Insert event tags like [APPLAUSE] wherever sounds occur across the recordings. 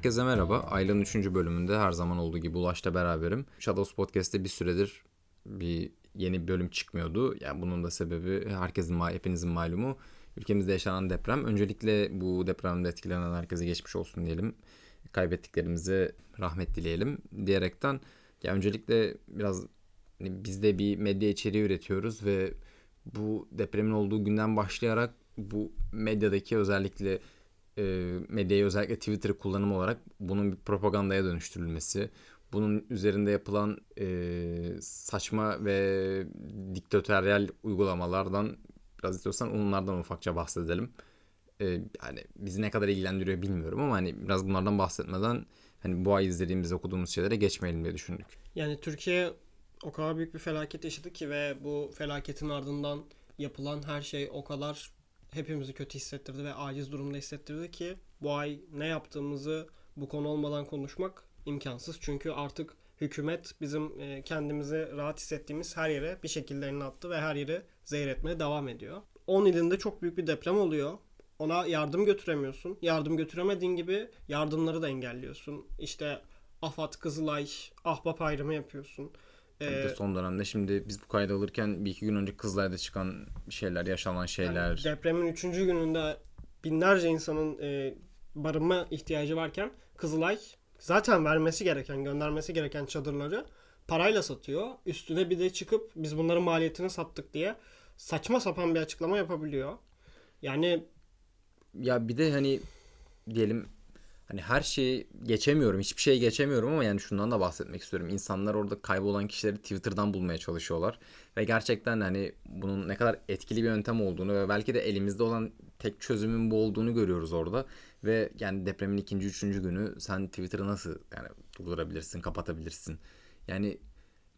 Herkese merhaba. Aylan'ın 3. bölümünde her zaman olduğu gibi Ulaş'ta beraberim. Shadows Podcast'te bir süredir bir yeni bölüm çıkmıyordu. Yani bunun da sebebi herkesin, hepinizin malumu ülkemizde yaşanan deprem. Öncelikle bu depremde etkilenen herkese geçmiş olsun diyelim. Kaybettiklerimize rahmet dileyelim diyerekten ya öncelikle biraz hani biz de bir medya içeriği üretiyoruz ve bu depremin olduğu günden başlayarak bu medyadaki özellikle e, medyayı özellikle Twitter'ı kullanım olarak bunun bir propagandaya dönüştürülmesi, bunun üzerinde yapılan e, saçma ve diktatöryel uygulamalardan biraz istiyorsan onlardan ufakça bahsedelim. E, yani bizi ne kadar ilgilendiriyor bilmiyorum ama hani biraz bunlardan bahsetmeden hani bu ay izlediğimiz okuduğumuz şeylere geçmeyelim diye düşündük. Yani Türkiye o kadar büyük bir felaket yaşadı ki ve bu felaketin ardından yapılan her şey o kadar hepimizi kötü hissettirdi ve aciz durumda hissettirdi ki bu ay ne yaptığımızı bu konu olmadan konuşmak imkansız. Çünkü artık hükümet bizim e, kendimizi rahat hissettiğimiz her yere bir şekilde elini attı ve her yeri zehir etmeye devam ediyor. 10 ilinde çok büyük bir deprem oluyor. Ona yardım götüremiyorsun. Yardım götüremediğin gibi yardımları da engelliyorsun. İşte AFAD, Kızılay, Ahbap ayrımı yapıyorsun. Ee, son dönemde şimdi biz bu kaydı alırken bir iki gün önce Kızılay'da çıkan şeyler, yaşanan şeyler. Yani depremin üçüncü gününde binlerce insanın e, barınma ihtiyacı varken Kızılay zaten vermesi gereken, göndermesi gereken çadırları parayla satıyor. Üstüne bir de çıkıp biz bunların maliyetini sattık diye saçma sapan bir açıklama yapabiliyor. Yani ya bir de hani diyelim hani her şeyi geçemiyorum. Hiçbir şey geçemiyorum ama yani şundan da bahsetmek istiyorum. İnsanlar orada kaybolan kişileri Twitter'dan bulmaya çalışıyorlar. Ve gerçekten hani bunun ne kadar etkili bir yöntem olduğunu ve belki de elimizde olan tek çözümün bu olduğunu görüyoruz orada. Ve yani depremin ikinci, üçüncü günü sen Twitter'ı nasıl yani durdurabilirsin, kapatabilirsin. Yani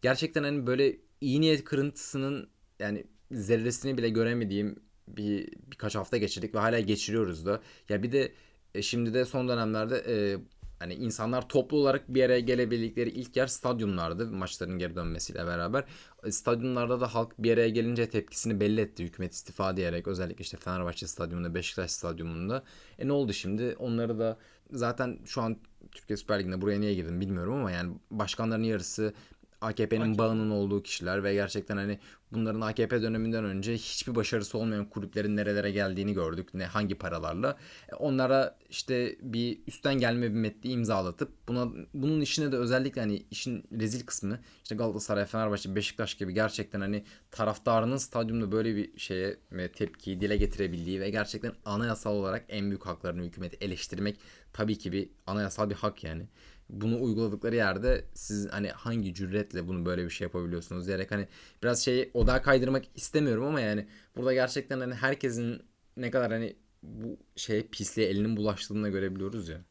gerçekten hani böyle iyi niyet kırıntısının yani zerresini bile göremediğim bir birkaç hafta geçirdik ve hala geçiriyoruz da. Ya bir de e, şimdi de son dönemlerde e, hani insanlar toplu olarak bir araya gelebildikleri ilk yer stadyumlardı maçların geri dönmesiyle beraber. E, stadyumlarda da halk bir araya gelince tepkisini belli etti. Hükümet istifa diyerek özellikle işte Fenerbahçe stadyumunda, Beşiktaş stadyumunda. E ne oldu şimdi? Onları da zaten şu an Türkiye Süper Ligi'nde buraya niye girdim bilmiyorum ama yani başkanların yarısı AKP'nin AKP. bağının olduğu kişiler ve gerçekten hani bunların AKP döneminden önce hiçbir başarısı olmayan kulüplerin nerelere geldiğini gördük. Ne hangi paralarla. E, onlara işte bir üstten gelme bir metni imzalatıp buna bunun işine de özellikle hani işin rezil kısmı işte Galatasaray, Fenerbahçe, Beşiktaş gibi gerçekten hani taraftarının stadyumda böyle bir şeye tepkiyi dile getirebildiği ve gerçekten anayasal olarak en büyük haklarını hükümeti eleştirmek tabii ki bir anayasal bir hak yani bunu uyguladıkları yerde siz hani hangi cüretle bunu böyle bir şey yapabiliyorsunuz diyerek hani biraz şey odağa kaydırmak istemiyorum ama yani burada gerçekten hani herkesin ne kadar hani bu şey pisliğe elinin bulaştığını görebiliyoruz ya.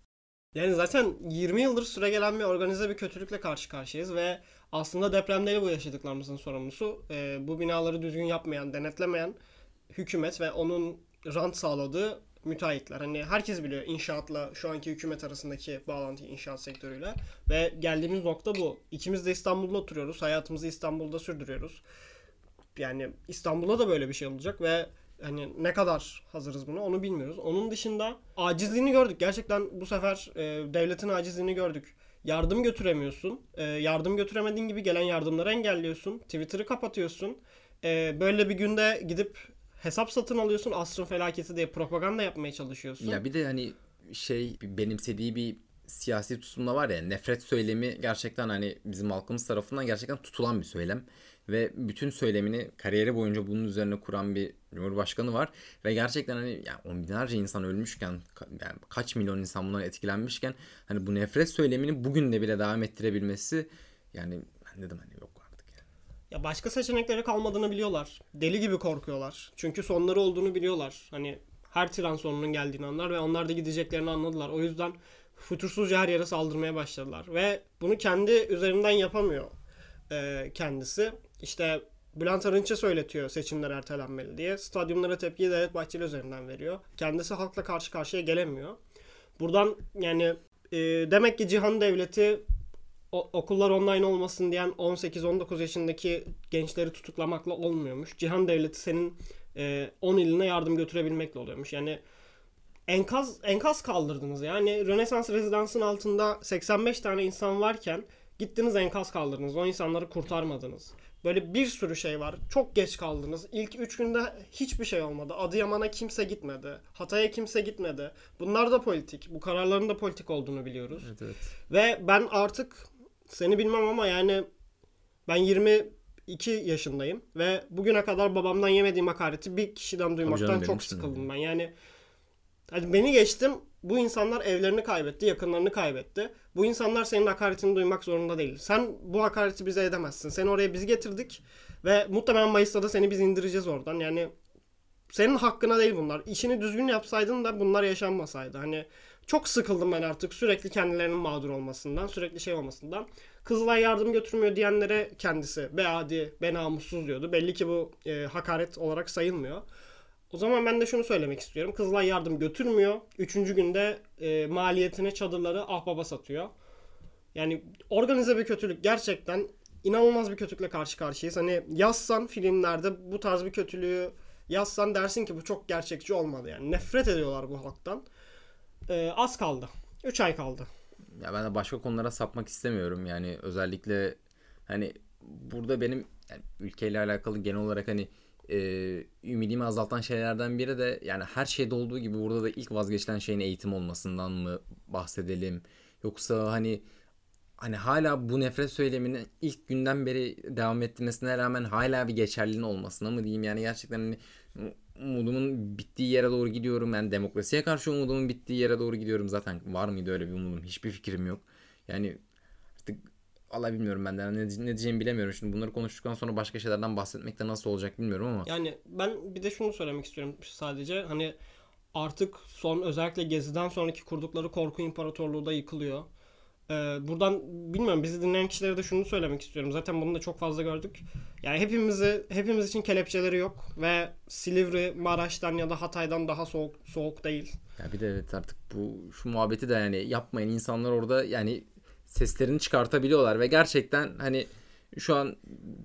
Yani zaten 20 yıldır süre gelen bir organize bir kötülükle karşı karşıyayız ve aslında depremleri bu yaşadıklarımızın sorumlusu. E, bu binaları düzgün yapmayan, denetlemeyen hükümet ve onun rant sağladığı müteahhitler. Hani herkes biliyor inşaatla şu anki hükümet arasındaki bağlantıyı inşaat sektörüyle. Ve geldiğimiz nokta bu. İkimiz de İstanbul'da oturuyoruz. Hayatımızı İstanbul'da sürdürüyoruz. Yani İstanbul'da da böyle bir şey olacak ve hani ne kadar hazırız buna onu bilmiyoruz. Onun dışında acizliğini gördük. Gerçekten bu sefer e, devletin acizliğini gördük. Yardım götüremiyorsun. E, yardım götüremediğin gibi gelen yardımları engelliyorsun. Twitter'ı kapatıyorsun. E, böyle bir günde gidip hesap satın alıyorsun asrın felaketi diye propaganda yapmaya çalışıyorsun. Ya bir de hani şey benimsediği bir siyasi tutumda var ya nefret söylemi gerçekten hani bizim halkımız tarafından gerçekten tutulan bir söylem ve bütün söylemini kariyeri boyunca bunun üzerine kuran bir cumhurbaşkanı var ve gerçekten hani yani on binlerce insan ölmüşken yani kaç milyon insan bundan etkilenmişken hani bu nefret söylemini bugün de bile devam ettirebilmesi yani ben dedim hani yok ya başka seçenekleri kalmadığını biliyorlar. Deli gibi korkuyorlar. Çünkü sonları olduğunu biliyorlar. Hani her tren sonunun geldiğini anlar ve onlar da gideceklerini anladılar. O yüzden fütursuzca her yere saldırmaya başladılar. Ve bunu kendi üzerinden yapamıyor e, kendisi. İşte Bülent Arınç'a söyletiyor seçimler ertelenmeli diye. Stadyumlara tepkiyi Devlet Bahçeli üzerinden veriyor. Kendisi halkla karşı karşıya gelemiyor. Buradan yani e, demek ki Cihan Devleti okullar online olmasın diyen 18-19 yaşındaki gençleri tutuklamakla olmuyormuş. Cihan devleti senin e, 10 iline yardım götürebilmekle oluyormuş. Yani enkaz enkaz kaldırdınız. Yani Rönesans rezidansın altında 85 tane insan varken gittiniz enkaz kaldırdınız. O insanları kurtarmadınız. Böyle bir sürü şey var. Çok geç kaldınız. İlk 3 günde hiçbir şey olmadı. Adıyaman'a kimse gitmedi. Hatay'a kimse gitmedi. Bunlar da politik. Bu kararların da politik olduğunu biliyoruz. Evet, evet. Ve ben artık seni bilmem ama yani ben 22 yaşındayım ve bugüne kadar babamdan yemediğim hakareti bir kişiden duymaktan canım, çok sıkıldım ben. Yani hadi beni geçtim. Bu insanlar evlerini kaybetti, yakınlarını kaybetti. Bu insanlar senin hakaretini duymak zorunda değil. Sen bu hakareti bize edemezsin. Seni oraya biz getirdik ve muhtemelen Mayıs'ta da seni biz indireceğiz oradan. Yani senin hakkına değil bunlar. İşini düzgün yapsaydın da bunlar yaşanmasaydı. Hani çok sıkıldım ben artık sürekli kendilerinin mağdur olmasından, sürekli şey olmasından. Kızılay yardım götürmüyor diyenlere kendisi be adi, be namussuz diyordu. Belli ki bu e, hakaret olarak sayılmıyor. O zaman ben de şunu söylemek istiyorum. Kızılay yardım götürmüyor. Üçüncü günde e, maliyetine çadırları ahbaba satıyor. Yani organize bir kötülük gerçekten inanılmaz bir kötülükle karşı karşıyayız. Hani yazsan filmlerde bu tarz bir kötülüğü yazsan dersin ki bu çok gerçekçi olmadı. Yani nefret ediyorlar bu halktan. E, az kaldı. 3 ay kaldı. Ya ben de başka konulara sapmak istemiyorum. Yani özellikle hani burada benim yani ülkeyle alakalı genel olarak hani e, ümidimi azaltan şeylerden biri de yani her şeyde olduğu gibi burada da ilk vazgeçilen şeyin eğitim olmasından mı bahsedelim? Yoksa hani hani hala bu nefret söyleminin ilk günden beri devam ettirmesine rağmen hala bir geçerliliğin olmasına mı diyeyim? Yani gerçekten hani umudumun bittiği yere doğru gidiyorum. Yani demokrasiye karşı umudumun bittiği yere doğru gidiyorum. Zaten var mıydı öyle bir umudum? Hiçbir fikrim yok. Yani artık Allah bilmiyorum ben de ne, ne diyeceğimi bilemiyorum. Şimdi bunları konuştuktan sonra başka şeylerden bahsetmek de nasıl olacak bilmiyorum ama. Yani ben bir de şunu söylemek istiyorum sadece. Hani artık son özellikle Gezi'den sonraki kurdukları korku imparatorluğu da yıkılıyor. Ee, buradan bilmiyorum bizi dinleyen kişilere de şunu söylemek istiyorum. Zaten bunu da çok fazla gördük. Yani hepimizi hepimiz için kelepçeleri yok ve Silivri, Maraş'tan ya da Hatay'dan daha soğuk soğuk değil. Ya bir de evet artık bu şu muhabbeti de yani yapmayın insanlar orada yani seslerini çıkartabiliyorlar ve gerçekten hani şu an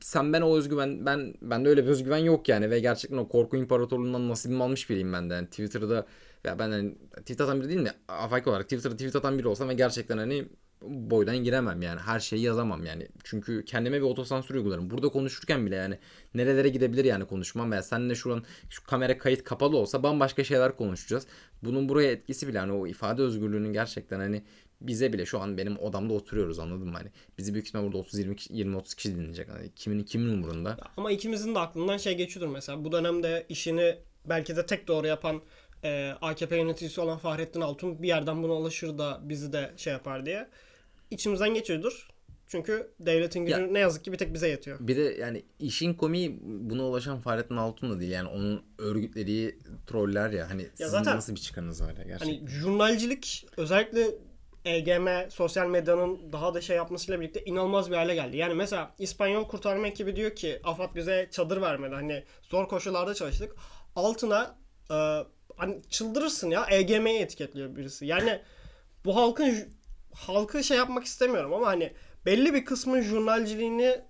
sen ben o özgüven ben bende öyle bir özgüven yok yani ve gerçekten o korku imparatorluğundan nasibimi almış biriyim ben de. Yani Twitter'da ya ben hani tweet atan biri değil mi? Afaki olarak Twitter'da tweet atan biri olsam ve gerçekten hani boydan giremem yani. Her şeyi yazamam yani. Çünkü kendime bir otosansür uygularım. Burada konuşurken bile yani nerelere gidebilir yani konuşmam veya seninle şu an şu kamera kayıt kapalı olsa bambaşka şeyler konuşacağız. Bunun buraya etkisi bile hani o ifade özgürlüğünün gerçekten hani bize bile şu an benim odamda oturuyoruz anladın mı? Hani bizi büyük ihtimal burada 30 20 20 30 kişi dinleyecek. Hani kimin kimin umurunda? Ama ikimizin de aklından şey geçiyordur mesela. Bu dönemde işini belki de tek doğru yapan e, AKP yöneticisi olan Fahrettin Altun bir yerden buna alışır da bizi de şey yapar diye. İçimizden geçiyordur. Çünkü devletin gücü Ya- ne yazık ki bir tek bize yetiyor. Bir de yani işin komiği buna ulaşan Fahrettin Altun da değil. Yani onun örgütlediği troller ya. Hani sizin zaten- nasıl bir çıkanınız var ya gerçekten. Hani jurnalcilik özellikle EGM sosyal medyanın daha da şey yapmasıyla birlikte inanılmaz bir hale geldi. Yani mesela İspanyol kurtarma ekibi diyor ki AFAD bize çadır vermedi. Hani zor koşullarda çalıştık. Altına e, hani çıldırırsın ya EGM'yi etiketliyor birisi. Yani bu halkın halkı şey yapmak istemiyorum ama hani belli bir kısmın jurnalciliğini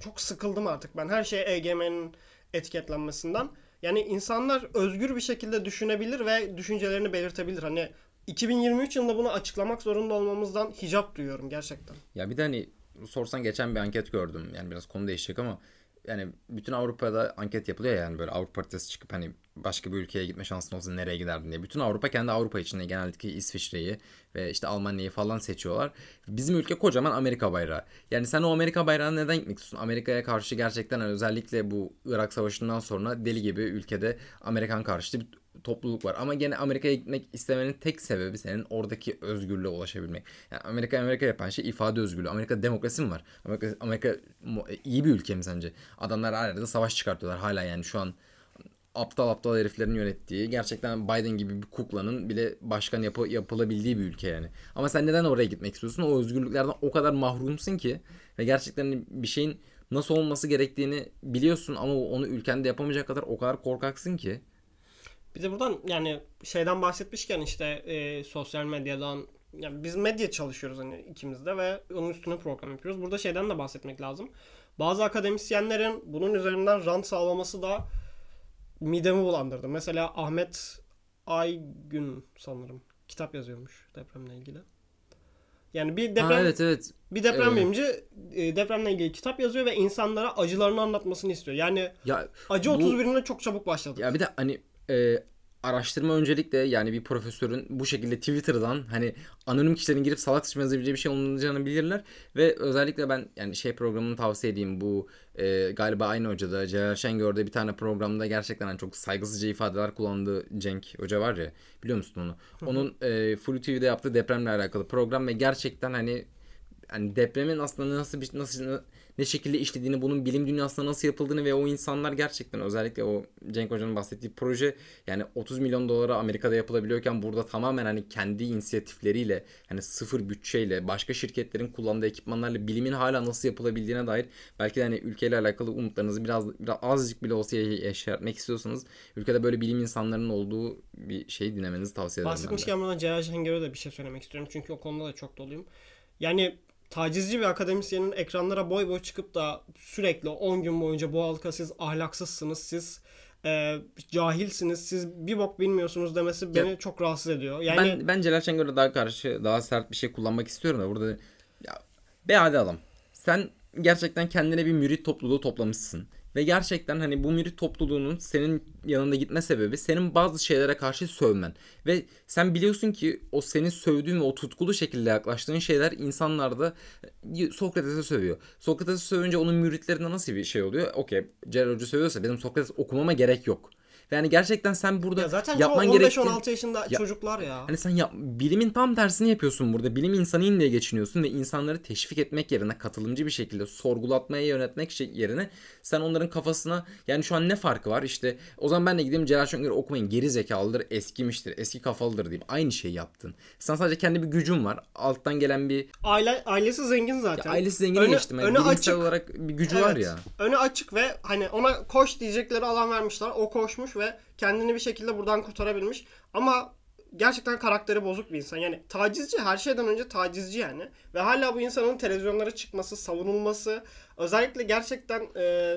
çok sıkıldım artık ben. Her şey EGM'nin etiketlenmesinden. Yani insanlar özgür bir şekilde düşünebilir ve düşüncelerini belirtebilir. Hani 2023 yılında bunu açıklamak zorunda olmamızdan hicap duyuyorum gerçekten. Ya bir de hani sorsan geçen bir anket gördüm. Yani biraz konu değişecek ama yani bütün Avrupa'da anket yapılıyor ya yani böyle Avrupa haritası çıkıp hani başka bir ülkeye gitme şansın olsa nereye giderdin diye. Bütün Avrupa kendi Avrupa içinde genellikle İsviçre'yi ve işte Almanya'yı falan seçiyorlar. Bizim ülke kocaman Amerika bayrağı. Yani sen o Amerika bayrağına neden gitmek istiyorsun? Amerika'ya karşı gerçekten hani özellikle bu Irak Savaşı'ndan sonra deli gibi ülkede Amerikan karşıtı topluluk var. Ama gene Amerika'ya gitmek istemenin tek sebebi senin oradaki özgürlüğe ulaşabilmek. Yani Amerika Amerika yapan şey ifade özgürlüğü. Amerika demokrasi mi var? Amerika, Amerika mu- iyi bir ülke mi sence? Adamlar her yerde savaş çıkartıyorlar hala yani şu an aptal aptal heriflerin yönettiği gerçekten Biden gibi bir kuklanın bile başkan yapı, yapılabildiği bir ülke yani. Ama sen neden oraya gitmek istiyorsun? O özgürlüklerden o kadar mahrumsun ki ve gerçekten bir şeyin nasıl olması gerektiğini biliyorsun ama onu ülkende yapamayacak kadar o kadar korkaksın ki. Bir de buradan yani şeyden bahsetmişken işte e, sosyal medyadan yani biz medya çalışıyoruz hani ikimiz de ve onun üstüne program yapıyoruz. Burada şeyden de bahsetmek lazım. Bazı akademisyenlerin bunun üzerinden rant sağlaması da midemi bulandırdı. Mesela Ahmet Aygün sanırım. Kitap yazıyormuş depremle ilgili. Yani bir deprem Ha, evet evet. bir deprem Evet. bilimci e, depremle ilgili kitap yazıyor ve insanlara acılarını anlatmasını istiyor. Yani Ya acı Bu- 31'ine çok çabuk başladı. Ya bir de hani e, araştırma öncelikle yani bir profesörün bu şekilde Twitter'dan hani anonim kişilerin girip salak saçma yazabileceği bir şey olmayacağını bilirler. Ve özellikle ben yani şey programını tavsiye edeyim. Bu e, galiba aynı hocada Celal Şengör'de bir tane programda gerçekten hani çok saygısızca ifadeler kullandığı Cenk Hoca var ya. Biliyor musun onu? Onun e, Flu TV'de yaptığı depremle alakalı program ve gerçekten hani hani depremin aslında nasıl bir nasıl ne şekilde işlediğini, bunun bilim dünyasında nasıl yapıldığını ve o insanlar gerçekten özellikle o Cenk Hoca'nın bahsettiği proje yani 30 milyon dolara Amerika'da yapılabiliyorken burada tamamen hani kendi inisiyatifleriyle hani sıfır bütçeyle başka şirketlerin kullandığı ekipmanlarla bilimin hala nasıl yapılabildiğine dair belki de hani ülkeyle alakalı umutlarınızı biraz, biraz azıcık bile olsa yaşatmak istiyorsanız ülkede böyle bilim insanlarının olduğu bir şey dinlemenizi tavsiye ederim. Bahsetmişken buradan Celal Şengör'e de bir şey söylemek istiyorum. Çünkü o konuda da çok doluyum. Yani tacizci bir akademisyenin ekranlara boy boy çıkıp da sürekli 10 gün boyunca bu halka siz ahlaksızsınız, siz e, cahilsiniz, siz bir bok bilmiyorsunuz demesi beni çok rahatsız ediyor. Yani Ben, ben Celal Şengör'e daha karşı daha sert bir şey kullanmak istiyorum da burada ya be hadi adam. Sen gerçekten kendine bir mürit topluluğu toplamışsın. Ve gerçekten hani bu mürit topluluğunun senin yanında gitme sebebi senin bazı şeylere karşı sövmen. Ve sen biliyorsun ki o senin sövdüğün ve o tutkulu şekilde yaklaştığın şeyler insanlarda e, Sokrates'e sövüyor. Sokrates'e sövünce onun müritlerinde nasıl bir şey oluyor? Okey Celal Hoca sövüyorsa benim Sokrates okumama gerek yok. Yani gerçekten sen burada ya zaten yapman gerektiği... 15-16 yaşında Ya- çocuklar ya. Hani sen yap, bilimin tam tersini yapıyorsun burada. Bilim insanıyım diye geçiniyorsun ve insanları teşvik etmek yerine katılımcı bir şekilde sorgulatmaya yönetmek şey- yerine sen onların kafasına yani şu an ne farkı var? İşte o zaman ben de gideyim Celal Şengör'ü okumayın. Geri zekalıdır, eskimiştir, eski kafalıdır deyip aynı şeyi yaptın. Sen sadece kendi bir gücün var. Alttan gelen bir Aile ailesi zengin zaten. ailesi zengini Önü- geçtim. Yani bilimsel açık. olarak bir gücü var Evet. ya. Önü açık ve hani ona koş diyecekleri alan vermişler. O koşmuş ve kendini bir şekilde buradan kurtarabilmiş. Ama gerçekten karakteri bozuk bir insan. Yani tacizci her şeyden önce tacizci yani. Ve hala bu insanın televizyonlara çıkması, savunulması özellikle gerçekten e,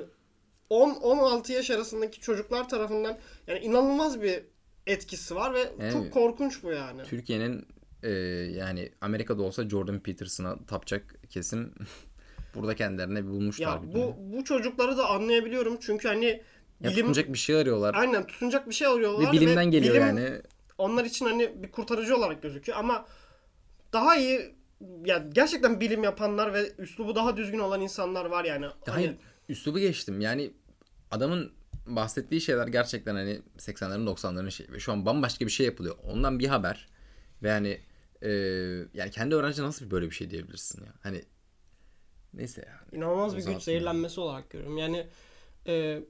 10-16 yaş arasındaki çocuklar tarafından yani inanılmaz bir etkisi var ve Evet. çok korkunç bu yani. Türkiye'nin e, yani Amerika'da olsa Jordan Peterson'a tapacak kesim [LAUGHS] burada kendilerine bulmuşlar. Ya bu bu çocukları da anlayabiliyorum çünkü hani Ya bilim tutunacak bir şey arıyorlar. aynen tutunacak bir şey arıyorlar Ve bilimden geliyor bilim yani. onlar için hani bir kurtarıcı olarak gözüküyor ama daha iyi ya gerçekten bilim yapanlar ve üslubu daha düzgün olan insanlar var yani. Ya Hani Hayır üslubu geçtim. Yani adamın bahsettiği şeyler gerçekten hani 80'lerin 90'ların şeyi. Ve şu an bambaşka bir şey yapılıyor. Ondan bir haber. Ve yani e, yani kendi öğrenci nasıl böyle bir şey diyebilirsin ya. Hani neyse ya. inanılmaz bir güç zehirlenmesi olarak görüyorum. Yani e,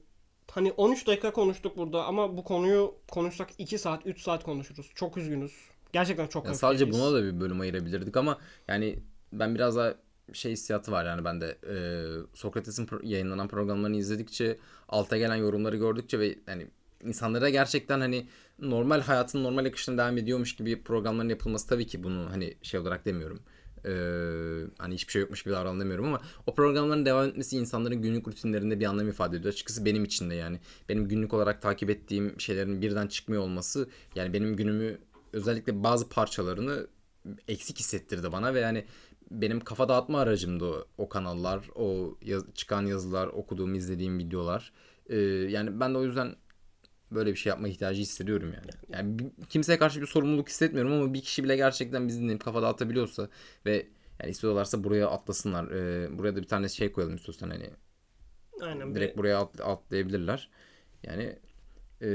hani 13 dakika konuştuk burada ama bu konuyu konuşsak 2 saat 3 saat konuşuruz. Çok üzgünüz. Gerçekten çok Yani sadece buna da bir bölüm ayırabilirdik ama yani ben biraz daha şey hissiyatı var yani bende e, Sokrates'in pro- yayınlanan programlarını izledikçe alta gelen yorumları gördükçe ve yani insanlara gerçekten hani normal hayatın normal akışına devam ediyormuş gibi programların yapılması tabii ki bunu hani şey olarak demiyorum. E, hani hiçbir şey yokmuş gibi davran demiyorum ama o programların devam etmesi insanların günlük rutinlerinde bir anlam ifade ediyor. Açıkçası benim için de yani benim günlük olarak takip ettiğim şeylerin birden çıkmıyor olması yani benim günümü özellikle bazı parçalarını eksik hissettirdi bana ve yani benim kafa dağıtma aracımdı o, o kanallar, o yaz- çıkan yazılar, okuduğum, izlediğim videolar. Ee, yani ben de o yüzden böyle bir şey yapma ihtiyacı hissediyorum yani. Yani kimseye karşı bir sorumluluk hissetmiyorum ama bir kişi bile gerçekten bizi dinleyip kafa dağıtabiliyorsa ve yani istiyorlarsa buraya atlasınlar. Ee, buraya da bir tane şey koyalım istiyorsan hani Aynen. direkt bir- buraya at- atlayabilirler. Yani ee,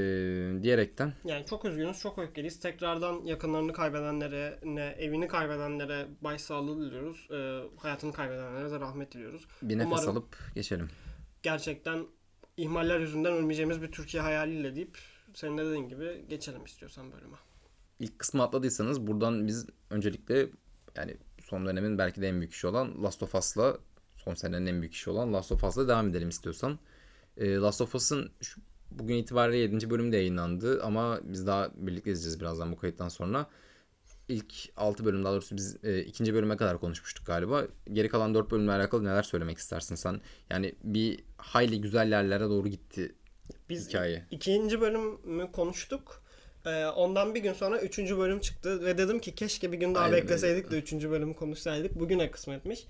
diyerekten Yani çok üzgünüz, çok öfkeliyiz. Tekrardan yakınlarını kaybedenlere, ne evini kaybedenlere başsağlığı diliyoruz. Ee, hayatını kaybedenlere de rahmet diliyoruz. bir nefes Umarım- alıp geçelim. Gerçekten ihmaller yüzünden ölmeyeceğimiz bir Türkiye hayaliyle deyip senin de dediğin gibi geçelim istiyorsan bölüme. İlk kısmı atladıysanız buradan biz öncelikle yani son dönemin belki de en büyük işi olan Last of Us'la son senenin en büyük işi olan Last of Us'la devam edelim istiyorsan. Ee, Last of Us'ın bugün itibariyle 7. bölüm de yayınlandı ama biz daha birlikte izleyeceğiz birazdan bu kayıttan sonra. İlk 6 bölüm daha doğrusu biz e, ikinci bölüme kadar konuşmuştuk galiba. Geri kalan 4 bölümle alakalı neler söylemek istersin sen? Yani bir hayli güzel yerlere doğru gitti Biz hikaye. ikinci bölümü konuştuk. Ee, ondan bir gün sonra 3. bölüm çıktı ve dedim ki keşke bir gün daha Aynen bekleseydik de 3. bölümü konuşsaydık. Bugüne kısmetmiş.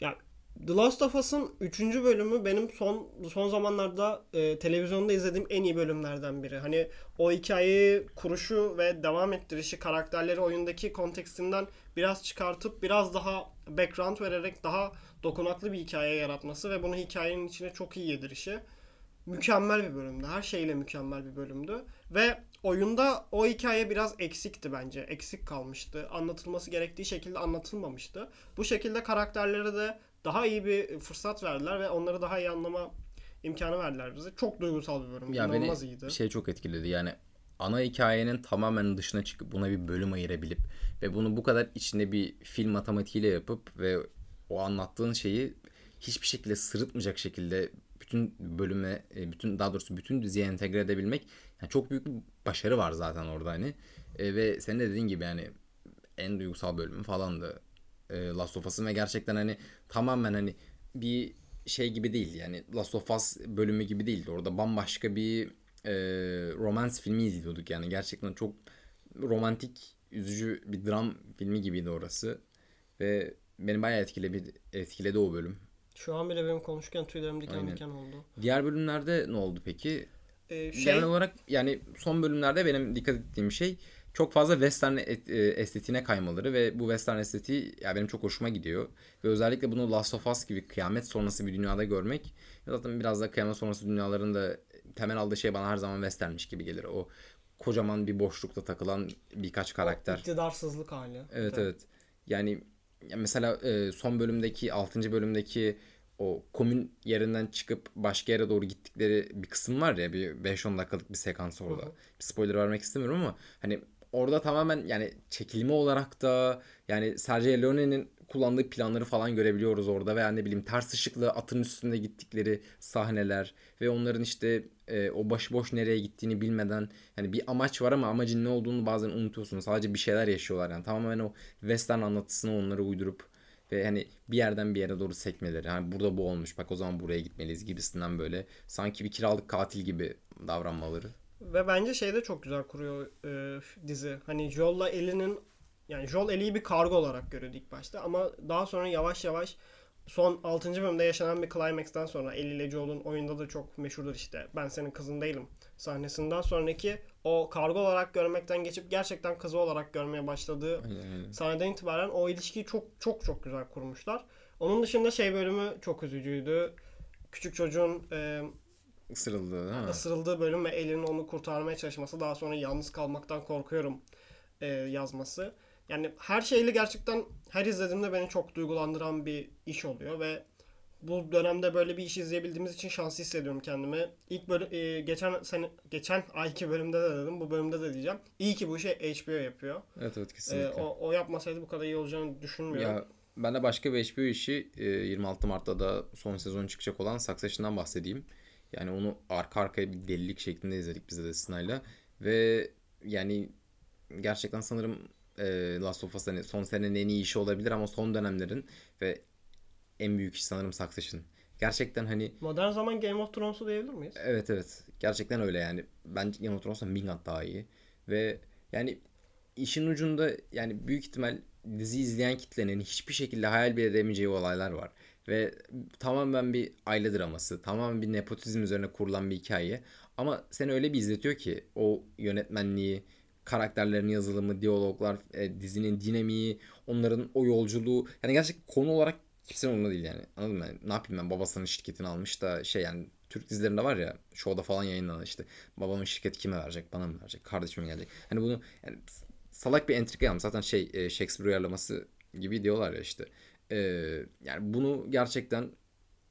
Ya The Last of Us'ın 3. bölümü benim son son zamanlarda e, televizyonda izlediğim en iyi bölümlerden biri. Hani o hikayeyi kuruşu ve devam ettirişi karakterleri oyundaki kontekstinden biraz çıkartıp biraz daha background vererek daha dokunaklı bir hikaye yaratması ve bunu hikayenin içine çok iyi yedirişi mükemmel bir bölümdü. Her şeyle mükemmel bir bölümdü. Ve oyunda o hikaye biraz eksikti bence. Eksik kalmıştı. Anlatılması gerektiği şekilde anlatılmamıştı. Bu şekilde karakterlere de daha iyi bir fırsat verdiler ve onları daha iyi anlama imkanı verdiler bize. Çok duygusal bir bölüm. Ya İnanılmaz beni iyiydi. şey çok etkiledi. Yani ana hikayenin tamamen dışına çıkıp buna bir bölüm ayırabilip ve bunu bu kadar içinde bir film matematiğiyle yapıp ve o anlattığın şeyi hiçbir şekilde sırıtmayacak şekilde bütün bölüme, e, bütün daha doğrusu bütün diziye entegre edebilmek yani çok büyük bir başarı var zaten orada hani. E, ve senin de dediğin gibi yani en duygusal bölümü falandı e, Last of Us'ın ve gerçekten hani tamamen hani bir şey gibi değil yani Last of Us bölümü gibi değildi. Orada bambaşka bir e, romance filmi izliyorduk yani gerçekten çok romantik üzücü bir dram filmi gibiydi orası ve beni bayağı etkiledi, etkiledi o bölüm. Şu an bile benim konuşurken tüylerim diken Aynen. diken oldu. Diğer bölümlerde ne oldu peki? Ee, şey, Genel olarak yani son bölümlerde benim dikkat ettiğim şey çok fazla western e, estetiğine kaymaları ve bu western estetiği ya benim çok hoşuma gidiyor. Ve özellikle bunu Last of Us gibi kıyamet sonrası bir dünyada görmek zaten biraz da kıyamet sonrası dünyaların da temel aldığı şey bana her zaman westernmiş gibi gelir. O kocaman bir boşlukta takılan birkaç karakter. iktidarsızlık hali. Evet evet. Yani ya mesela e, son bölümdeki 6. bölümdeki o komün yerinden çıkıp başka yere doğru gittikleri bir kısım var ya bir 5-10 dakikalık bir sekans orada. Hı hı. Bir spoiler vermek istemiyorum ama hani orada tamamen yani çekilme olarak da yani Sergio Leone'nin kullandığı planları falan görebiliyoruz orada veya ne bileyim ters ışıklı atın üstünde gittikleri sahneler ve onların işte e, o başıboş nereye gittiğini bilmeden yani bir amaç var ama amacın ne olduğunu bazen unutuyorsun. Sadece bir şeyler yaşıyorlar yani tamamen o western anlatısını onları uydurup ve hani bir yerden bir yere doğru sekmeleri. Yani burada bu olmuş bak o zaman buraya gitmeliyiz gibisinden böyle sanki bir kiralık katil gibi davranmaları. Ve bence şey de çok güzel kuruyor e, dizi. Hani Joel'la Ellie'nin yani Joel Ellie'yi bir kargo olarak görüyordu ilk başta ama daha sonra yavaş yavaş son 6. bölümde yaşanan bir climax'ten sonra Ellie ile Joel'un oyunda da çok meşhurdur işte. Ben senin kızın değilim sahnesinden sonraki o kargo olarak görmekten geçip gerçekten kızı olarak görmeye başladığı Aynen, sahneden itibaren o ilişkiyi çok çok çok güzel kurmuşlar. Onun dışında şey bölümü çok üzücüydü. Küçük çocuğun e, Isırıldı değil mi? ısırıldığı bölüm ve Ellie'nin onu kurtarmaya çalışması daha sonra yalnız kalmaktan korkuyorum e, yazması. Yani her şeyle gerçekten her izlediğimde beni çok duygulandıran bir iş oluyor ve bu dönemde böyle bir iş izleyebildiğimiz için şanslı hissediyorum kendimi. İlk bölüm e, geçen sene geçen ayki bölümde de dedim, bu bölümde de diyeceğim. İyi ki bu işi HBO yapıyor. Evet evet E, kesinlikle. o, o yapmasaydı bu kadar iyi olacağını düşünmüyorum. Ya ben de başka bir HBO işi e, 26 Mart'ta da son sezon çıkacak olan Succession'dan bahsedeyim. Yani onu arka arkaya bir delilik şeklinde izledik biz de Sinay'la. Ve yani gerçekten sanırım e, Last of Us hani son senenin en iyi işi olabilir ama son dönemlerin ve en büyük iş sanırım Succession. Gerçekten hani Modern zaman Game of Thrones'u diyebilir miyiz? Evet evet. Gerçekten öyle yani. Bence Game of Thrones'tan bin kat daha iyi. Ve yani işin ucunda yani büyük ihtimal dizi izleyen kitlenin hiçbir şekilde hayal bile edemeyeceği olaylar var. Ve tamamen bir aile draması, tamamen bir nepotizm üzerine kurulan bir hikaye. Ama seni öyle bir izletiyor ki o yönetmenliği, karakterlerin yazılımı, diyaloglar, e, dizinin dinamiği, onların o yolculuğu. Yani gerçekten konu olarak kimsenin umurunda değil yani. Anladın mı? Ne yapayım ben babasının şirketini almış da şey yani Türk dizilerinde var ya show'da falan yayınlanan işte babamın şirketi kime verecek bana mı verecek kardeşime gelecek. Hani bunu yani salak bir entrika yapmış. Zaten şey e, Shakespeare uyarlaması gibi diyorlar ya işte. E, yani bunu gerçekten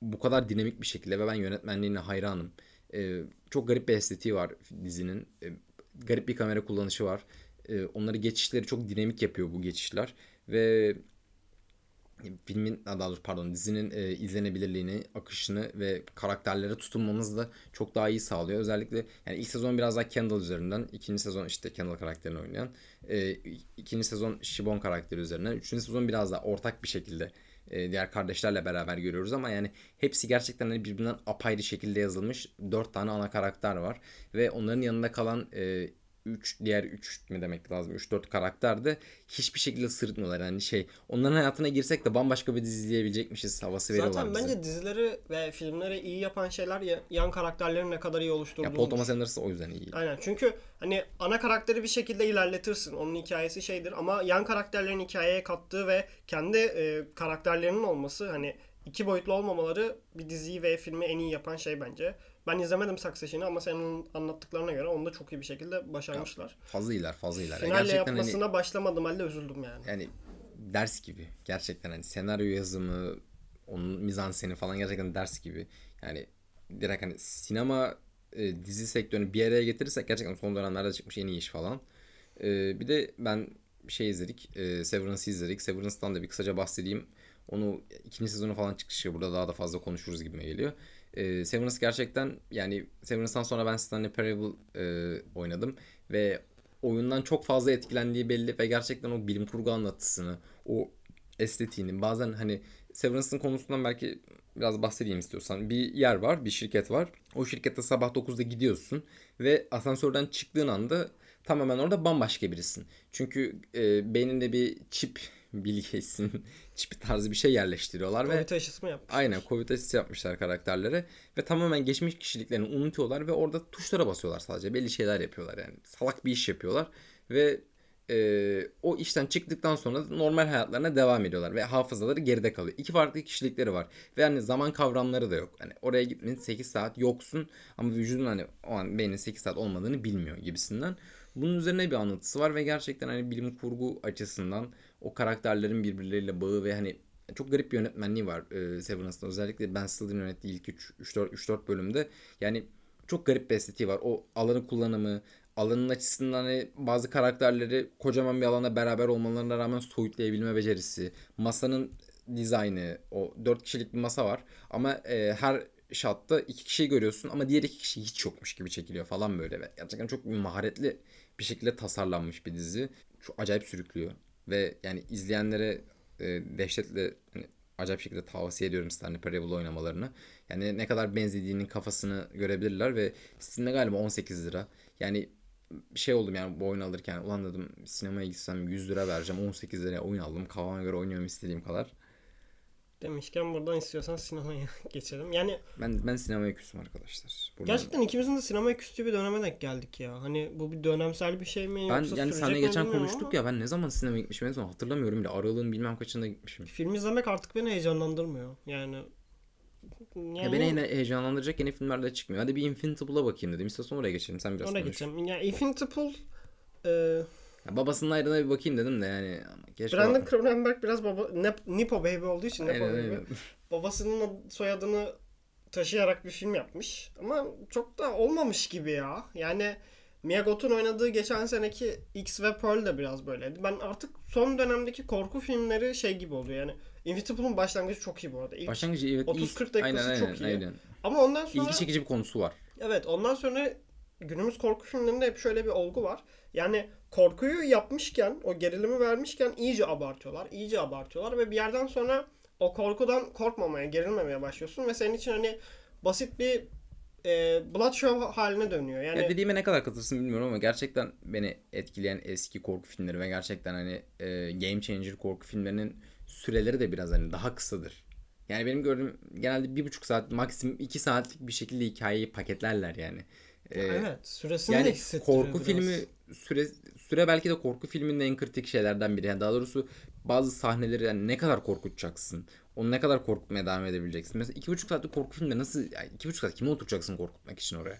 bu kadar dinamik bir şekilde ve ben yönetmenliğine hayranım. E, çok garip bir estetiği var dizinin. E, garip bir kamera kullanışı var. E, onları geçişleri çok dinamik yapıyor bu geçişler. Ve filmin daha doğrusu pardon dizinin e, izlenebilirliğini, akışını ve karakterlere tutunmamızı da çok daha iyi sağlıyor. Özellikle yani ilk sezon biraz daha Kendall üzerinden, ikinci sezon işte Kendall karakterini oynayan, e, ikinci sezon Shibon karakteri üzerinden, üçüncü sezon biraz daha ortak bir şekilde e, diğer kardeşlerle beraber görüyoruz ama yani hepsi gerçekten hani birbirinden apayrı şekilde yazılmış dört tane ana karakter var ve onların yanında kalan e, 3 diğer 3 mi demek lazım 3-4 karakter de hiçbir şekilde sırıtmıyorlar. Yani şey onların hayatına girsek de bambaşka bir dizi izleyebilecekmişiz havası veriyorlar Zaten bize. bence dizileri ve filmleri iyi yapan şeyler ya- yan karakterlerin ne kadar iyi Ya oluşturduğudur. Paul Thomas Anderson o yüzden iyi. Aynen çünkü hani ana karakteri bir şekilde ilerletirsin. Onun hikayesi şeydir ama yan karakterlerin hikayeye kattığı ve kendi e, karakterlerinin olması hani iki boyutlu olmamaları bir diziyi ve filmi en iyi yapan şey bence. Ben izlemedim Succession'ı ama senin anlattıklarına göre onu da çok iyi bir şekilde başarmışlar. Fazla iyiler fazla iyiler. Ya Finalle gerçekten hani yapmasına başlamadım halde üzüldüm yani. yani ders gibi. Gerçekten hani senaryo yazımı, onun mizanseni falan gerçekten ders gibi. Yani direkt hani sinema e, dizi sektörünü bir araya getirirsek gerçekten son dönemlerde çıkmış en iyi iş falan. E, bir de ben şey izledik. E, Severance'ı izledik. Severance'dan da bir kısaca bahsedeyim. Onu ikinci sezonu falan çıkışı burada daha da fazla konuşuruz gibime geliyor. E, Severance gerçekten yani Severance'dan sonra ben Stanley Parable e, oynadım ve oyundan çok fazla etkilendiği belli ve gerçekten o bilim kurgu anlatısını, o estetiğini bazen hani Severance'ın konusundan belki biraz bahsedeyim istiyorsan. Bir yer var, bir şirket var. O şirkette sabah 9'da gidiyorsun ve asansörden çıktığın anda tamamen orada bambaşka birisin. Çünkü e, beyninde bir çip bilgesin, [LAUGHS] çip tarzı bir şey yerleştiriyorlar ve Covid aşısı mı yapmış? Aynen Covid aşısı yapmışlar karakterlere ve tamamen geçmiş kişiliklerini unutuyorlar ve orada tuşlara basıyorlar sadece. Belli şeyler yapıyorlar yani. Salak bir iş yapıyorlar ve e, o işten çıktıktan sonra da normal hayatlarına devam ediyorlar ve hafızaları geride kalıyor. İki farklı kişilikleri var ve hani zaman kavramları da yok. Hani oraya gitmenin 8 saat yoksun ama vücudun hani o an beynin 8 saat olmadığını bilmiyor gibisinden. Bunun üzerine bir anlatısı var ve gerçekten hani bilim kurgu açısından o karakterlerin birbirleriyle bağı ve hani çok garip bir yönetmenliği var e, Severance'da. Özellikle Ben Stiller'ın yönettiği ilk 3-4 bölümde. Yani çok garip bir estetiği var. O alanı kullanımı, alanın açısından hani bazı karakterleri kocaman bir alana beraber olmalarına rağmen soyutlayabilme becerisi, masanın dizaynı, o 4 kişilik bir masa var ama e, her shotta iki kişiyi görüyorsun ama diğer iki kişi hiç yokmuş gibi çekiliyor falan böyle gerçekten çok maharetli bir şekilde tasarlanmış bir dizi. Çok acayip sürüklüyor ve yani izleyenlere e, dehşetle hani, acayip şekilde tavsiye ediyorum Stanley Parable oynamalarını. Yani ne kadar benzediğinin kafasını görebilirler ve Steam'de galiba 18 lira. Yani şey oldum yani bu oyunu alırken ulan dedim sinemaya gitsem 100 lira vereceğim 18 liraya oyun aldım kafama göre oynuyorum istediğim kadar. Demişken buradan istiyorsan sinemaya [LAUGHS] geçelim. Yani Ben ben sinemaya küsüm arkadaşlar. Buradan- gerçekten ikimizin de sinemaya küstüğü bir döneme denk geldik ya. Hani bu bir dönemsel bir şey mi ben yoksa yani mi geçen konuştuk ama ya ben ne zaman sinemaya gitmişim en son hatırlamıyorum bile. Aralığın bilmem kaçında gitmişim. Film izlemek artık beni heyecanlandırmıyor. Yani yani Ya beni yine heyecanlandıracak yeni filmler de çıkmıyor. Hadi bir Infinitible'a bakayım dedim. İstiyorsan oraya geçelim. Sen biraz ona konuş. geçeceğim. Ya Infinity Pool e, Ya babasının ayrına bir bakayım dedim de yani. Keşke Brandon Cronenberg biraz baba Nep, Nipo Baby olduğu için Nepo Aynen, Baby. [LAUGHS] Babasının ad- soyadını taşıyarak bir film yapmış. Ama çok da olmamış gibi ya. Yani Mia Goth'un oynadığı geçen seneki X ve Pearl de biraz böyleydi. Ben artık son dönemdeki korku filmleri şey gibi oluyor yani. Invincible'ın başlangıcı çok iyi bu arada. İlk, Başlangıcı evet 30-40 ilk- dakikası aynen, çok aynen, iyi. Aynen. Ama ondan sonra İlgi çekici bir konusu var. Evet ondan sonra günümüz korku filmlerinde hep şöyle bir olgu var. Yani korkuyu yapmışken, o gerilimi vermişken iyice abartıyorlar. iyice abartıyorlar ve bir yerden sonra o korkudan korkmamaya, gerilmemeye başlıyorsun ve senin için hani basit bir e, blood show haline dönüyor. Yani Ya dediğime ne kadar katılırsın bilmiyorum ama gerçekten beni etkileyen eski korku filmleri ve gerçekten hani e, game changer korku filmlerinin süreleri de biraz hani daha kısadır. Yani benim gördüğüm genelde bir buçuk saat maksimum iki saatlik bir şekilde hikayeyi paketlerler yani. E, evet, süresini de Yani hissettiriyor korku biraz. filmi süre süre belki de korku filminin en kritik şeylerden biri. Yani daha doğrusu bazı sahneleri yani ne kadar korkutacaksın? Onu ne kadar korkutmaya devam edebileceksin? Mesela iki buçuk saatlik korku filmde nasıl yani iki buçuk saat kimi oturacaksın korkutmak için oraya?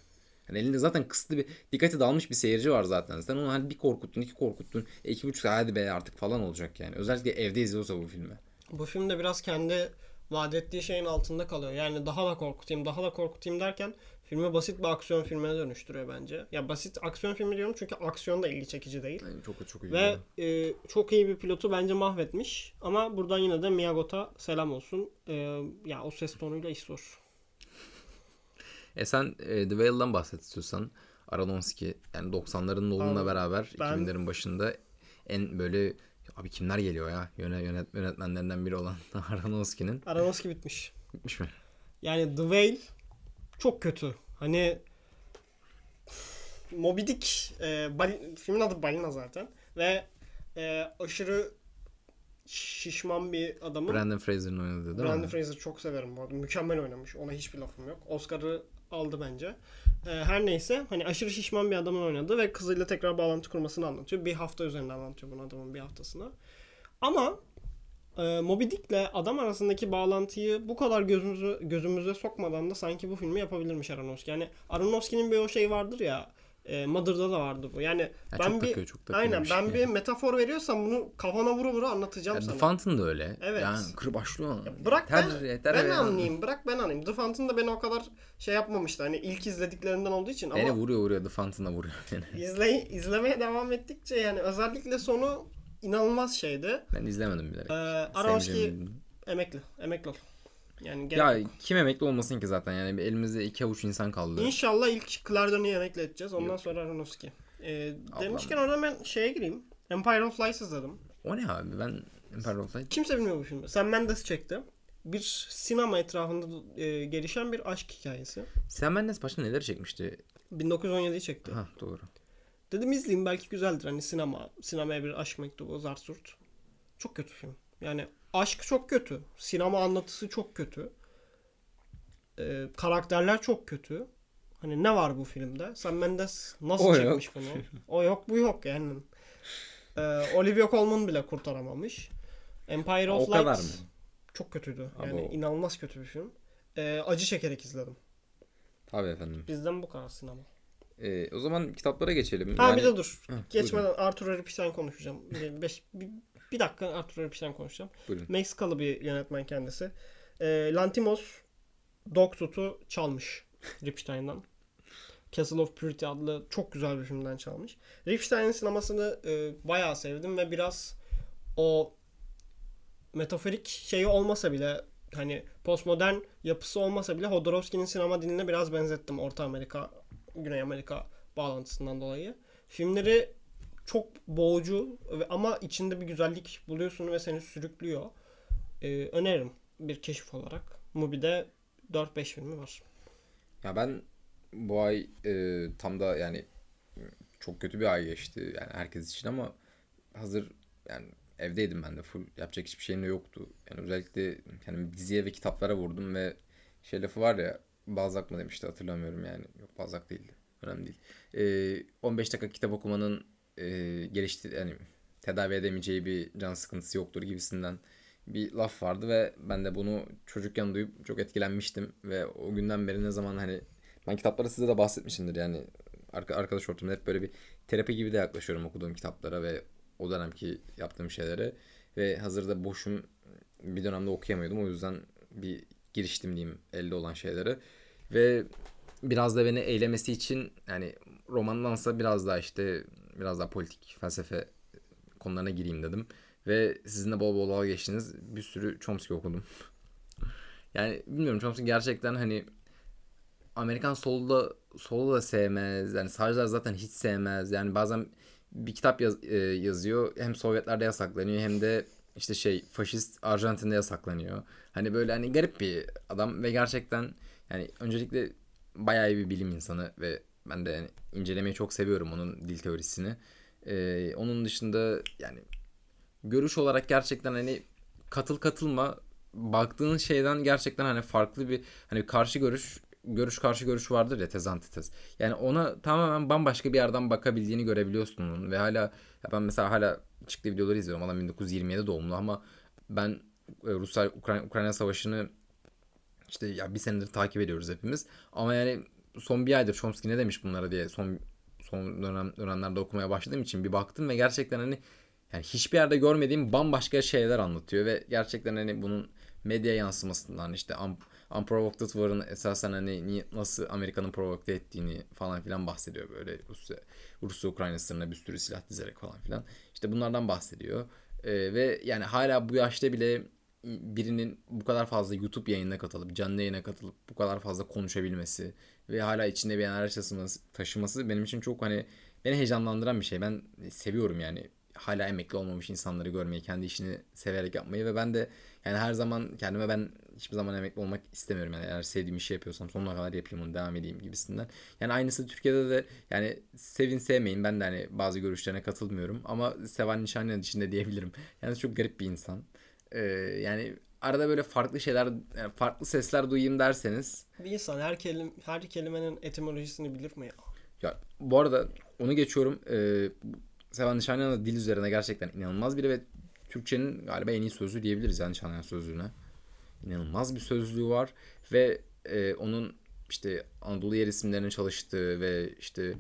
Yani elinde zaten kısıtlı bir dikkati dağılmış bir seyirci var zaten. Sen onu hani bir korkuttun, iki korkuttun. E iki buçuk saat hadi be artık falan olacak yani. Özellikle evde izliyorsa bu filmi. Bu film de biraz kendi vaat ettiği şeyin altında kalıyor. Yani daha da korkutayım, daha da korkutayım derken filmi basit bir aksiyon filmine dönüştürüyor bence. Ya basit aksiyon filmi diyorum çünkü aksiyon da ilgi çekici değil. Yani çok çok iyi. Ve e, çok iyi bir pilotu bence mahvetmiş. Ama buradan yine de Miyagot'a selam olsun. E, ya o ses tonuyla iş zor. [LAUGHS] E sen e, The Whale'dan bahset istiyorsan. Aronofsky yani 90'ların Nolan'la beraber ben- 2000'lerin başında en böyle abi kimler geliyor ya Yöne, yönet, yönetmenlerinden biri olan [LAUGHS] Aronofsky'nin Aronofsky bitmiş. bitmiş mi? Yani The Whale çok kötü. Hani Moby Dick e, bal- filmin adı Balina zaten ve e, aşırı şişman bir adamın Brandon Fraser'ın oynadığı değil Brandon mi? Fraser çok severim bu arada. Mükemmel oynamış. Ona hiçbir lafım yok. Oscar'ı aldı bence. Ee, her neyse hani aşırı şişman bir adamın oynadığı ve kızıyla tekrar bağlantı kurmasını anlatıyor. Bir hafta üzerinde anlatıyor bunu adamın bir haftasını. Ama e, Moby Dick'le adam arasındaki bağlantıyı bu kadar gözümüze, gözümüze sokmadan da sanki bu filmi yapabilirmiş Aronofsky. Yani Aronofsky'nin bir o şey vardır ya e, Mother'da da vardı bu. Yani Ya ben çok bir takıyor, çok aynen ben şey. bir metafor veriyorsam bunu kafana vura vura anlatacağım Ya, sana. The Fountain da öyle. Evet. Yani kır başlıyor. Bırak Yeter, ben, yeter ben ya. anlayayım. Bırak ben anlayayım. The Fountain da beni o kadar şey yapmamıştı. Hani ilk izlediklerinden olduğu için Beni ama vuruyor vuruyor The Fountain'a vuruyor [LAUGHS] beni. izley izlemeye devam ettikçe yani özellikle sonu inanılmaz şeydi. Ben izlemedim bilerek. Ee, bildim. emekli. Emekli ol. Yani gerek Ya yok. kim emekli olmasın ki zaten yani elimizde iki avuç insan kaldı. İnşallah ilk Claire Denis'i emekli edeceğiz. Ondan Yok. sonra Aronofsky. Ee, demişken orada ben şeye gireyim. Empire of Lies izledim. O ne abi ben Empire of Light Kimse bilmiyor bu filmi. Sam Mendes çekti. Bir sinema etrafında e, gelişen bir aşk hikayesi. Sam Mendes başta neler çekmişti? 1917'yi çekti. Ha doğru. Dedim izleyeyim belki güzeldir. Hani sinema, sinemaya bir aşk mektubu, zart surt. Çok kötü film. Yani aşk çok kötü. Sinema anlatısı çok kötü. Ee, karakterler çok kötü. Hani ne var bu filmde? Sam Mendes nasıl O çekmiş bunu? O yok bu yok yani. Ee, Olivia Colman bile kurtaramamış. Empire of O Light çok kötüydü. Yani o- inanılmaz kötü bir film. Ee, acı çekerek izledim. Tabii efendim. Bizden bu kadar sinema. Ee, o zaman kitaplara geçelim. Ha Yani- bir de dur. Heh, Geçmeden Arthur Aripstein konuşacağım. Beş, bir, bir dakika Arthur Aripstein konuşacağım. Buyurun. Meksikalı bir yönetmen kendisi. Ee, Lantimos Dogtooth'u çalmış Ripstein'dan. Castle of Purity adlı çok güzel bir filmden çalmış. Ripstein'in sinemasını e, bayağı sevdim ve biraz o metaforik şeyi olmasa bile hani postmodern yapısı olmasa bile Hodorowski'nin sinema diline biraz benzettim Orta Amerika, Güney Amerika bağlantısından dolayı. Filmleri çok boğucu ama içinde bir güzellik buluyorsun ve seni sürüklüyor. Ee, öneririm bir keşif olarak. Mubi'de 4-5 filmi var. Ya ben bu ay e, tam da yani çok kötü bir ay geçti yani herkes için ama hazır yani evdeydim ben de full yapacak hiçbir şeyim de yoktu. Yani özellikle yani diziye ve kitaplara vurdum ve şey lafı var ya Balzac mı demişti hatırlamıyorum yani. Yok Balzac değildi. Önemli değil. E, 15 dakika kitap okumanın e, gelişti yani tedavi edemeyeceği bir can sıkıntısı yoktur gibisinden bir laf vardı ve ben de bunu çocukken duyup çok etkilenmiştim. Ve o günden beri ne zaman hani ben kitaplara size de bahsetmişimdir yani arka, arkadaş ortamında hep böyle bir terapi gibi de yaklaşıyorum okuduğum kitaplara ve o dönemki yaptığım şeylere. Ve hazırda boşum bir dönemde okuyamıyordum o yüzden bir giriştim diyeyim elde olan şeylere. Ve biraz da beni eylemesi için yani romandansa biraz daha işte biraz daha politik felsefe konularına gireyim dedim. Ve sizin de bol bol dalga geçtiniz. Bir sürü Chomsky okudum. [LAUGHS] yani bilmiyorum Chomsky gerçekten hani Amerikan solu da solu da sevmez. Yani sağcılar zaten hiç sevmez. Yani bazen bir kitap yaz- e, yazıyor. Hem Sovyetlerde yasaklanıyor hem de işte şey faşist Arjantin'de yasaklanıyor. Hani böyle hani garip bir adam ve gerçekten yani öncelikle bayağı iyi bir bilim insanı ve ben de incelemeyi çok seviyorum onun dil teorisini. Ee, onun dışında yani görüş olarak gerçekten hani katıl katılma baktığın şeyden gerçekten hani farklı bir hani karşı görüş görüş karşı görüş vardır ya tez antitez. Yani ona tamamen bambaşka bir yerden bakabildiğini görebiliyorsun onun ve hala ya ben mesela hala çıktığı videoları izliyorum. Adam 1927 doğumlu ama ben e, Rusya Ukrayna, Ukrayna savaşını işte ya bir senedir takip ediyoruz hepimiz. Ama yani son bir aydır Chomsky ne demiş bunlara diye son son dönem dönemlerde okumaya başladığım için bir baktım ve gerçekten hani yani hiçbir yerde görmediğim bambaşka şeyler anlatıyor ve gerçekten hani bunun medya yansımasından işte un, Unprovoked War'ın esasen hani nasıl Amerika'nın provoke ettiğini falan filan bahsediyor böyle Rusya Rusya Ukrayna sınırına bir sürü silah dizerek falan filan. İşte bunlardan bahsediyor. Ee, ve yani hala bu yaşta bile birinin bu kadar fazla YouTube yayınına katılıp canlı yayına katılıp bu kadar fazla konuşabilmesi ve hala içinde bir enerji taşıması, taşıması benim için çok hani beni heyecanlandıran bir şey. Ben seviyorum yani hala emekli olmamış insanları görmeyi, kendi işini severek yapmayı ve ben de yani her zaman kendime ben hiçbir zaman emekli olmak istemiyorum. Yani eğer sevdiğim işi yapıyorsam sonuna kadar yapayım onu devam edeyim gibisinden. Yani aynısı Türkiye'de de yani sevin sevmeyin ben de hani bazı görüşlerine katılmıyorum ama Sevan Nişanyan içinde diyebilirim. Yani çok garip bir insan. Ee, yani arada böyle farklı şeyler, yani farklı sesler duyayım derseniz. Bir insan her, kelim, her kelimenin etimolojisini bilir mi ya? Ya bu arada onu geçiyorum. Ee, Sevan Nişanyan da dil üzerine gerçekten inanılmaz biri ve Türkçenin galiba en iyi sözlüğü diyebiliriz yani Nişanyan sözlüğüne. İnanılmaz bir sözlüğü var ve e, onun işte Anadolu yer isimlerine çalıştığı ve işte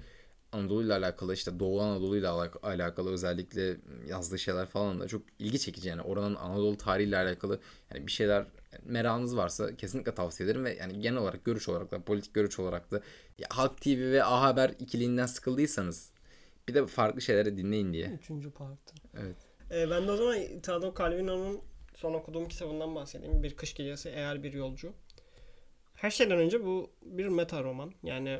Anadolu ile alakalı işte Doğu Anadolu ile alakalı özellikle yazdığı şeyler falan da çok ilgi çekici yani oranın Anadolu tarihiyle alakalı yani bir şeyler merakınız varsa kesinlikle tavsiye ederim ve yani genel olarak görüş olarak da politik görüş olarak da ya Halk TV ve A Haber ikiliğinden sıkıldıysanız bir de farklı şeyleri dinleyin diye. Üçüncü parti. Evet. Ee, ben de o zaman Italo Calvino'nun son okuduğum kitabından bahsedeyim. Bir Kış Gecesi Eğer Bir Yolcu. Her şeyden önce bu bir meta roman. Yani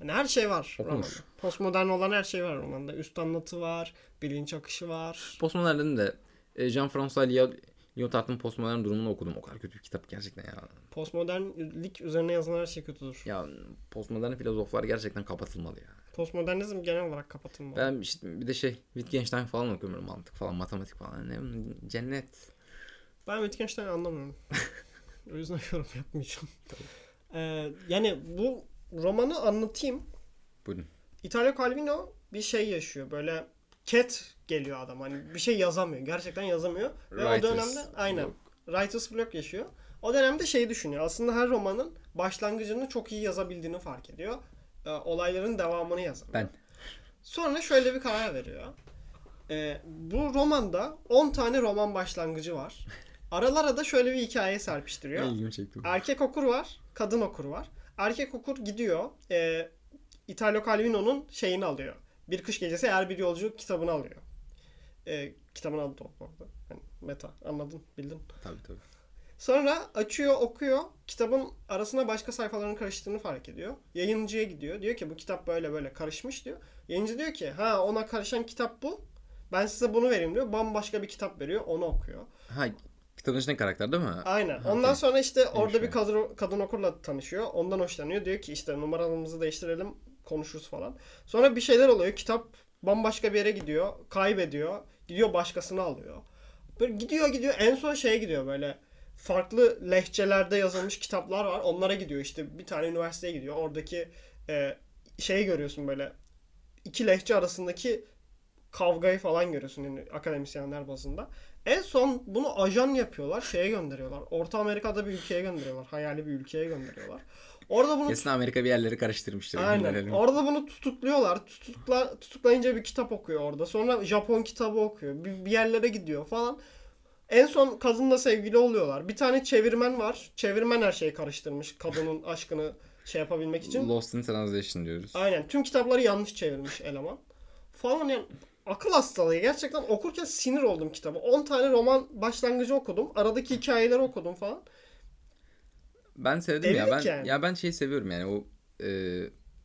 hani her şey var. Romanda. Postmodern olan her şey var romanda. Üst anlatı var, bilinç akışı var. Postmodern'in de e, Jean-François Lyotard'ın postmodern durumunu okudum. O kadar kötü bir kitap gerçekten ya. Postmodernlik üzerine yazılan her şey kötüdür. Ya postmodern filozoflar gerçekten kapatılmalı ya. Postmodernizm genel olarak kapatılmalı. Ben işte bir de şey Wittgenstein falan okuyorum mantık falan matematik falan. Ne cennet. Ben Wittgenstein'i anlamıyorum. [LAUGHS] o yüzden yorum yapmayacağım. Ee, yani bu romanı anlatayım. Buyurun. Italo Calvino bir şey yaşıyor. Böyle cat geliyor adam. Hani bir şey yazamıyor. Gerçekten yazamıyor. Ve o Writers dönemde aynen. block. Writer's block yaşıyor. O dönemde şeyi düşünüyor. Aslında her romanın başlangıcını çok iyi yazabildiğini fark ediyor. Ee, olayların devamını yazamıyor. Ben. Sonra şöyle bir karar veriyor. Ee, bu romanda 10 tane roman başlangıcı var. Aralara da şöyle bir hikaye serpiştiriyor. Erkek okur var, kadın okur var. Erkek okur gidiyor. E, Italo Calvino'nun şeyini alıyor. Bir kış gecesi eğer bir yolcu kitabını alıyor. E, kitabın adı da bu arada. Yani meta. Anladın, bildin. Tabii tabii. Sonra açıyor, okuyor. Kitabın arasına başka sayfaların karıştığını fark ediyor. Yayıncıya gidiyor. Diyor ki bu kitap böyle böyle karışmış diyor. Yayıncı diyor ki ha ona karışan kitap bu. Ben size bunu vereyim diyor. Bambaşka bir kitap veriyor. Onu okuyor. Ha içinde karakter değil mi? Aynen. Ondan sonra işte orada bir kadın, kadın okurla tanışıyor. Ondan hoşlanıyor. Diyor ki işte numaramızı değiştirelim konuşuruz falan. Sonra bir şeyler oluyor. Kitap bambaşka bir yere gidiyor. Kaybediyor. Gidiyor başkasını alıyor. Böyle gidiyor gidiyor. En son şeye gidiyor böyle. Farklı lehçelerde yazılmış kitaplar var. Onlara gidiyor işte. Bir tane üniversiteye gidiyor. Oradaki e, şeyi görüyorsun böyle. iki lehçe arasındaki kavgayı falan görüyorsun yani akademisyenler bazında. En son bunu ajan yapıyorlar. Şeye gönderiyorlar. Orta Amerika'da bir ülkeye gönderiyorlar. Hayali bir ülkeye gönderiyorlar. Orada bunu Kesin Amerika bir yerleri karıştırmıştır. Aynen. Orada bunu tutukluyorlar. Tutukla, tutuklayınca bir kitap okuyor orada. Sonra Japon kitabı okuyor. Bir, bir yerlere gidiyor falan. En son kadınla sevgili oluyorlar. Bir tane çevirmen var. Çevirmen her şeyi karıştırmış. Kadının [LAUGHS] aşkını şey yapabilmek için. Lost in Translation diyoruz. Aynen. Tüm kitapları yanlış çevirmiş eleman. Falan yani akıl hastalığı. Gerçekten okurken sinir oldum kitabı. 10 tane roman başlangıcı okudum. Aradaki hikayeleri okudum falan. Ben sevdim ya ben yani. ya ben şeyi seviyorum yani o e,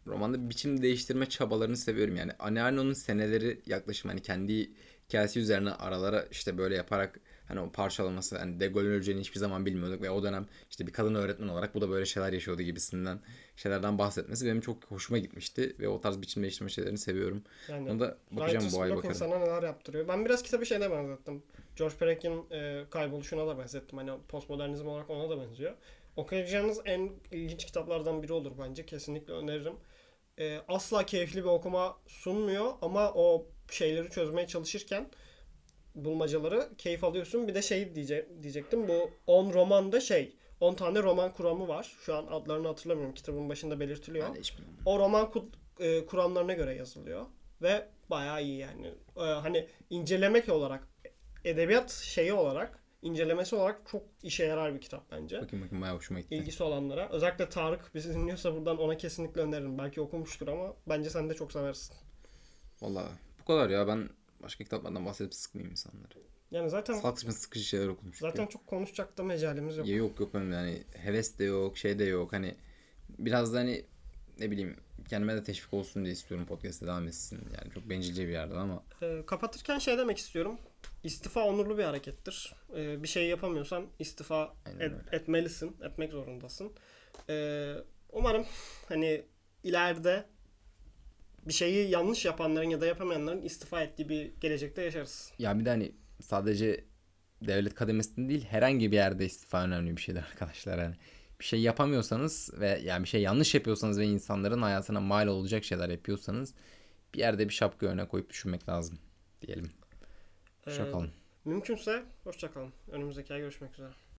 romanda biçim değiştirme çabalarını seviyorum yani. Anneanne'nin seneleri yaklaşım hani kendi hikayesi üzerine aralara işte böyle yaparak hani o parçalaması hani De Gaulle'ün öleceğini hiçbir zaman bilmiyorduk ve o dönem işte bir kadın öğretmen olarak bu da böyle şeyler yaşıyordu gibisinden şeylerden bahsetmesi benim çok hoşuma gitmişti ve o tarz biçim değiştirme şeylerini seviyorum. Yani Ona da bakacağım Writer's bu ay bakarım. insana neler yaptırıyor. Ben biraz kitabı şeyine benzettim. George Perek'in e, kayboluşuna da benzettim. Hani postmodernizm olarak ona da benziyor. Okuyacağınız en ilginç kitaplardan biri olur bence. Kesinlikle öneririm. E, asla keyifli bir okuma sunmuyor ama o şeyleri çözmeye çalışırken bulmacaları keyif alıyorsun. Bir de şey diye, diyecektim. Bu 10 romanda şey 10 tane roman kuramı var. Şu an adlarını hatırlamıyorum. Kitabın başında belirtiliyor. Ben de hiç bilmiyorum. O roman e, kuramlarına göre yazılıyor. Ve bayağı iyi yani. E, hani incelemek olarak, edebiyat şeyi olarak, incelemesi olarak çok işe yarar bir kitap bence. Bakayım bakayım bayağı hoşuma gitti. İlgisi olanlara. Özellikle Tarık bizi dinliyorsa buradan ona kesinlikle öneririm. Belki okumuştur ama bence sen de çok seversin. Valla bu kadar ya ben başka kitaplardan bahsedip sıkmayayım insanları. Yani zaten Salak saçma sıkıcı şeyler okumuştuk zaten ya. çok konuşacak da mecalimiz yok. Ya yok yok benim yani heves de yok şey de yok hani biraz da hani ne bileyim kendime de teşvik olsun diye istiyorum podcast'e devam etsin. Yani çok bencilce bir yerden ama. Ee, kapatırken şey demek istiyorum. İstifa onurlu bir harekettir. Ee, bir şey yapamıyorsan istifa Aynen et- öyle. etmelisin, etmek zorundasın. Ee, umarım hani ileride bir şeyi yanlış yapanların ya da yapamayanların istifa ettiği bir gelecekte yaşarız. Ya bir de hani sadece devlet kademesinde değil herhangi bir yerde istifa önemli bir şeydir [LAUGHS] arkadaşlar. Yani bir şey yapamıyorsanız ve yani bir şey yanlış yapıyorsanız ve insanların hayatına mal olacak şeyler yapıyorsanız bir yerde bir şapka öne koyup düşünmek lazım diyelim. Ee, Hoşça kalın. Mümkünse hoşça kalın. Önümüzdeki ay görüşmek üzere.